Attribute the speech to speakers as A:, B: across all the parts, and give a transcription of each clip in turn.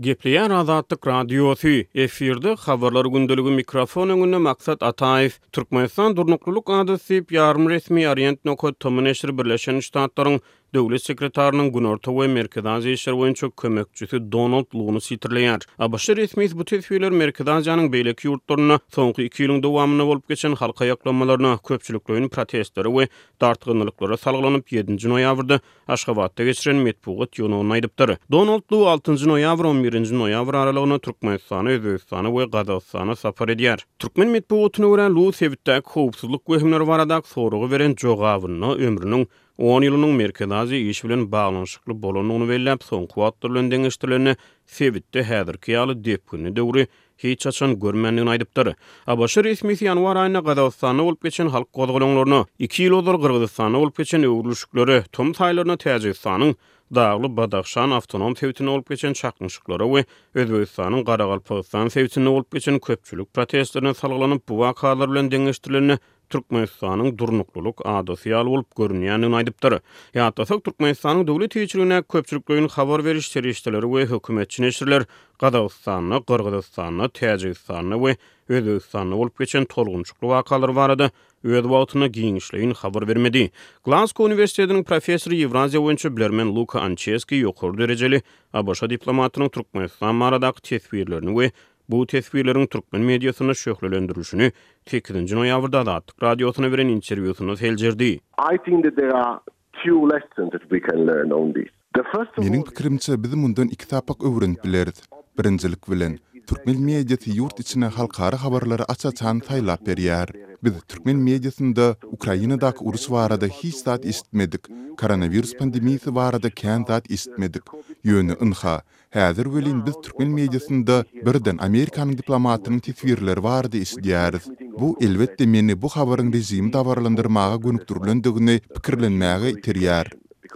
A: Gepleýär Azatlyk Radiosy, efirde Habarlar gündeligi mikrofon öňünde Maksat Ataýew. Türkmenistan durnuklylyk adasy diýip ýarym resmi Orient nokat tomy neşiri Birleşen Ştatlaryň Döwlet sekretarynyň Günorta we Merkezi Aziýa işleri boýunça kömekçisi Donald Luny sitirleýär. ABŞ resmisi bu teswirleri Merkezi Aziýanyň beýleki ýurtlarynda soňky iki ýylyň dowamynda bolup geçen halk aýaklanmalaryna, köpçülikleýin protestlere we dartgynlyklara salgylanyp, ýedinji noýabrda Aşgabatda geçiren metbugat ýygnagynda aýdypdyr. Donald Lu altynjy noýabr, on birinji noýabr aralygynda Türkmenistana, Özbegistana we Gazagystana sapar edýär. Türkmen metbugatyna görä, Lu sebitdäki howpsuzlyk wehimleri baradak soraga beren jogabynda ömrüniň on ýylynyň Merkezi Aziýa işi bilen baglanyşykly bolandygyny belläp, soňky wagtlar bilen deňeşdirilende, sebitde häzirki ýaly depginli döwri hiç haçan görmändigini aýdypdyr. ABŞ resmisi ýanwar aýynda Gazagystanda bolup geçen halk gozgalaňlaryna, iki ýyl ozal Gyrgyzystanda bolup geçen öwrülişiklere, tomus aýlarynda Täjigistanyň Dagly Badahşan awtonom sebitinde bolup geçen çaknyşyklara we Özbegistanyň Garagalpagystan sebitinde bolup geçen köpçülik protestlerine salgylanyp, bu wakalar bilen deňeşdirilende Türkmenistanyň durnuklylyk adasy ýaly bolup görünýändigini aýdypdyr. Ýatlasak, Türkmenistanyň döwlet eýeçiligindäki köpçülikleýin habar beriş serişdeleri we hökümetçi neşirler Gazagystanda, Gyrgyzystanda, Täjigistanda we Özbegistanda bolup geçen tolgunçykly wakalar barada öz wagtynda giňişleýin habar bermedi. Glazgo uniwersitetiniň professory, Ýewraziýa boýunça bilermen Luka Ançeski ýokary derejeli ABŞ diplomatynyň Türkmenistan baradaky teswirlerini we Bu teswirleriň türkmen mediasynda şöhlelendirilişini sekizinji noýabrda Azatlyk Radiosyna beren interwýusynda seljerdi.
B: I think that there are few lessons that we can learn on this.
C: The first of all. Meniň pikirimçe biz mundan iki sapak öwrenip bileris. Birinjilik bilen, türkmen mediasy ýurt içine halkara habarlary aç-açan saýlap berýär. Biz türkmen mediasynda Ukrainadaky uruş barada hiç zat eşitmedik, koronawirus pandemiýasy barada kän zat eşitmedik. Ýöne ynha, Häzir welin biz türkmen mediasynda birden Amerikanyň diplomatynyň teswirleri barada eşidýäris. Bu, elbetde, meni bu habaryň režimi dabaralandyrmaga gönükdirilendigini pikirlenmäge iterýär.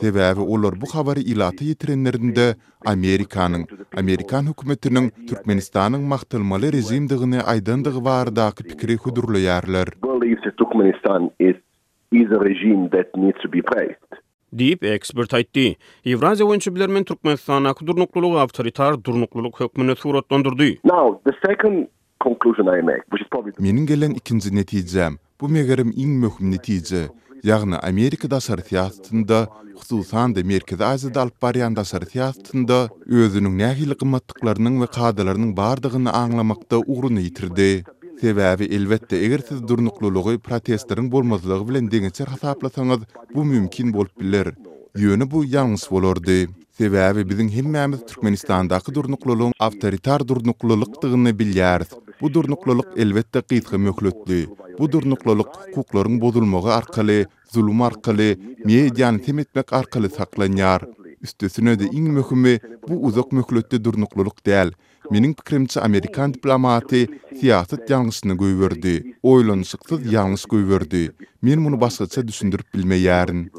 C: Sebäbi olar bu habary ilata ýetirenlerinde Amerikanyň, amerikan hökümetiniň Türkmenistanyň magtylmaly režimdigini aýdandygy baradaky pikiri
B: hödürleýärler.
A: Diýip, ekspert aýtdy. Ýewraziýa boýunça bilermen Türkmenistandaky durnuklylygy awtoritar durnuklylyk hökmünde suratlandyrdy.
C: Meniň gelen ikinji netijem, bu megerem iň möhüm netije, ýagny Amerika daşary syýasatynda, hususan-da, Merkezi Aziýada alyp barýan daşary syýasatynda özüniň nähili gymmatlyklarynyň we kadalarynyň bardygyny aňlamakda ugruny ýitirdi. Sebäbi, elbetde, eger siz durnuklylygy protestleriň bolmazlygy bilen deňeçer hasaplasaňyz, bu mümkin bolup biler. Ýöne bu ýalňyş bolardy. Sebäbi biziň hemmämiz Türkmenistandaky durnuklylygyň awtoritar durnuklylykdygyny bilýäris. Bu durnuklylyk, elbetde, gysga möhletli. Bu durnuklylyk hukuklaryň bozulmagy arkaly, zulum arkaly, mediany sem etmek arkaly saklanýar. Üstesine-de iň möhümi, bu uzak möhletli durnuklylyk däl, Meniň pikirimçe amerikan diplomaty syýasat ýalňyşyny goýberdi, oýlanyşyksyz ýalňyş goýberdi. Men muny başgaça düşündirip bilmeýärin.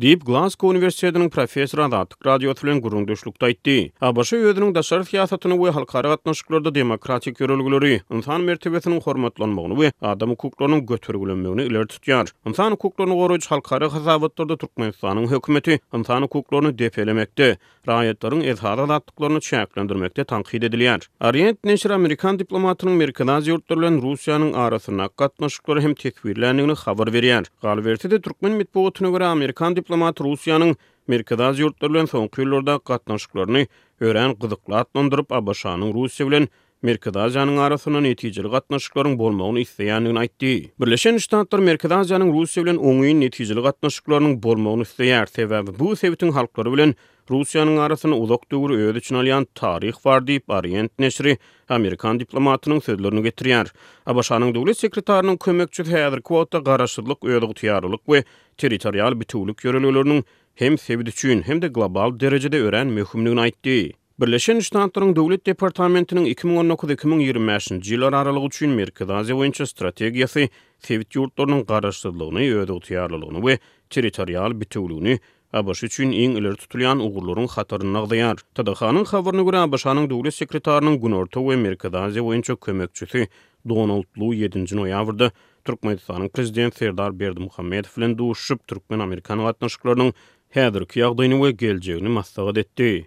A: Diýip, Glazgo uniwersitetiniň professory Azatlyk Radiosy bilen gürrüňdeşlikde aýtdy. ABŞ özüniň daşary syýasatyny we halkara gatnaşyklarda demokratik ýörelgeleri, ynsan mertebesiniň hormatlanmagyny we adam hukuklarynyň götergilenmegini ileri tutýar. Ynsan hukuklaryny goraýjy halkara hasabatlarda Türkmenistanyň hökümeti ynsan hukuklaryny depelemekde, raýatlaryň esasy azatlyklaryny çäklendirmekde tankyt edilýär. Orient neşiri amerikan diplomatynyň Merkezi Aziýa ýurtlary bilen Russiýanyň arasyndaky gatnaşyklary hem teswirländigini habar berýär. Galyberse-de, türkmen metbugatyna görä, amerikan diplomaty Russiýanyň Merkezi Aziýa ýurtlary bilen soňky ýyllardaky gatnaşyklaryny örän gyzykly atlandyryp, ABŞ-nyň Russiýa bilen Merkezi Aziýanyň arasynda netijeli gatnaşyklaryň bolmagyny isleýändigini aýtdy. Birleşen Ştatlar Merkezi Aziýanyň Russiýa bilen oňyn, netijeli gatnaşyklarynyň bolmagyny isleýär, sebäbi bu sebitiň halklary bilen Russiýanyň arasynda uzak döwür öz içine alýan taryh bar diýip, Orient neşiri amerikan diplomatynyň sözlerini getirýär. ABŞ-nyň Döwlet sekretarynyň kömekçisi häzirki wagtda garaşsyzlyk, özygtyýarlylyk we territorial bitewülik ýörelgeleriniň hem sebit üçin, hem-de global derejede örän möhümdigini aýtdy. Birleşen Ştatlaryň Döwlet departamentiniň iki müň on dokuz-iki müň ýigrimi bäşinji ýyllar aralygy üçin Merkezi Aziýa boýunça strategiýasy sebit ýurtlarynyň garaşsyzlygyny, özygtyýarlylygyny we territorial bitewüligini ABŞ üçin iň ileri tutulýan ugurlaryň hatarynda nygtaýar. TDH-nyň habaryna görä, ABŞ-nyň Döwlet sekretarynyň Günorta we Merkezi Aziýa boýunça kömekçisi Donald Lu ýedinji noýabrda Türkmenistanyň Prezidenti Serdar Berdimuhamedow bilen duşuşyp, türkmen-amerikan gatnaşyklarynyň häzirki ýagdaýyny we geljegini maslahat etdi.